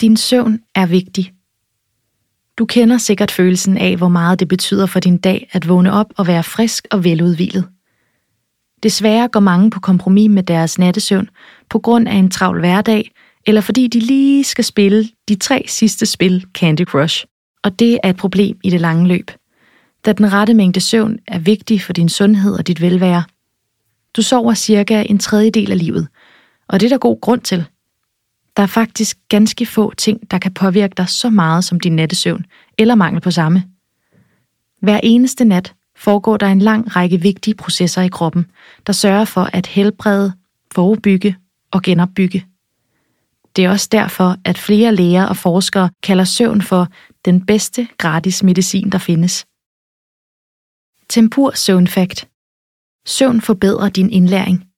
Din søvn er vigtig. Du kender sikkert følelsen af, hvor meget det betyder for din dag at vågne op og være frisk og veludvilet. Desværre går mange på kompromis med deres nattesøvn på grund af en travl hverdag, eller fordi de lige skal spille de tre sidste spil Candy Crush. Og det er et problem i det lange løb. Da den rette mængde søvn er vigtig for din sundhed og dit velvære. Du sover cirka en tredjedel af livet, og det er der god grund til – der er faktisk ganske få ting, der kan påvirke dig så meget som din nattesøvn, eller mangel på samme. Hver eneste nat foregår der en lang række vigtige processer i kroppen, der sørger for at helbrede, forebygge og genopbygge. Det er også derfor, at flere læger og forskere kalder søvn for den bedste gratis medicin, der findes. Tempur Søvnfakt. Søvn forbedrer din indlæring –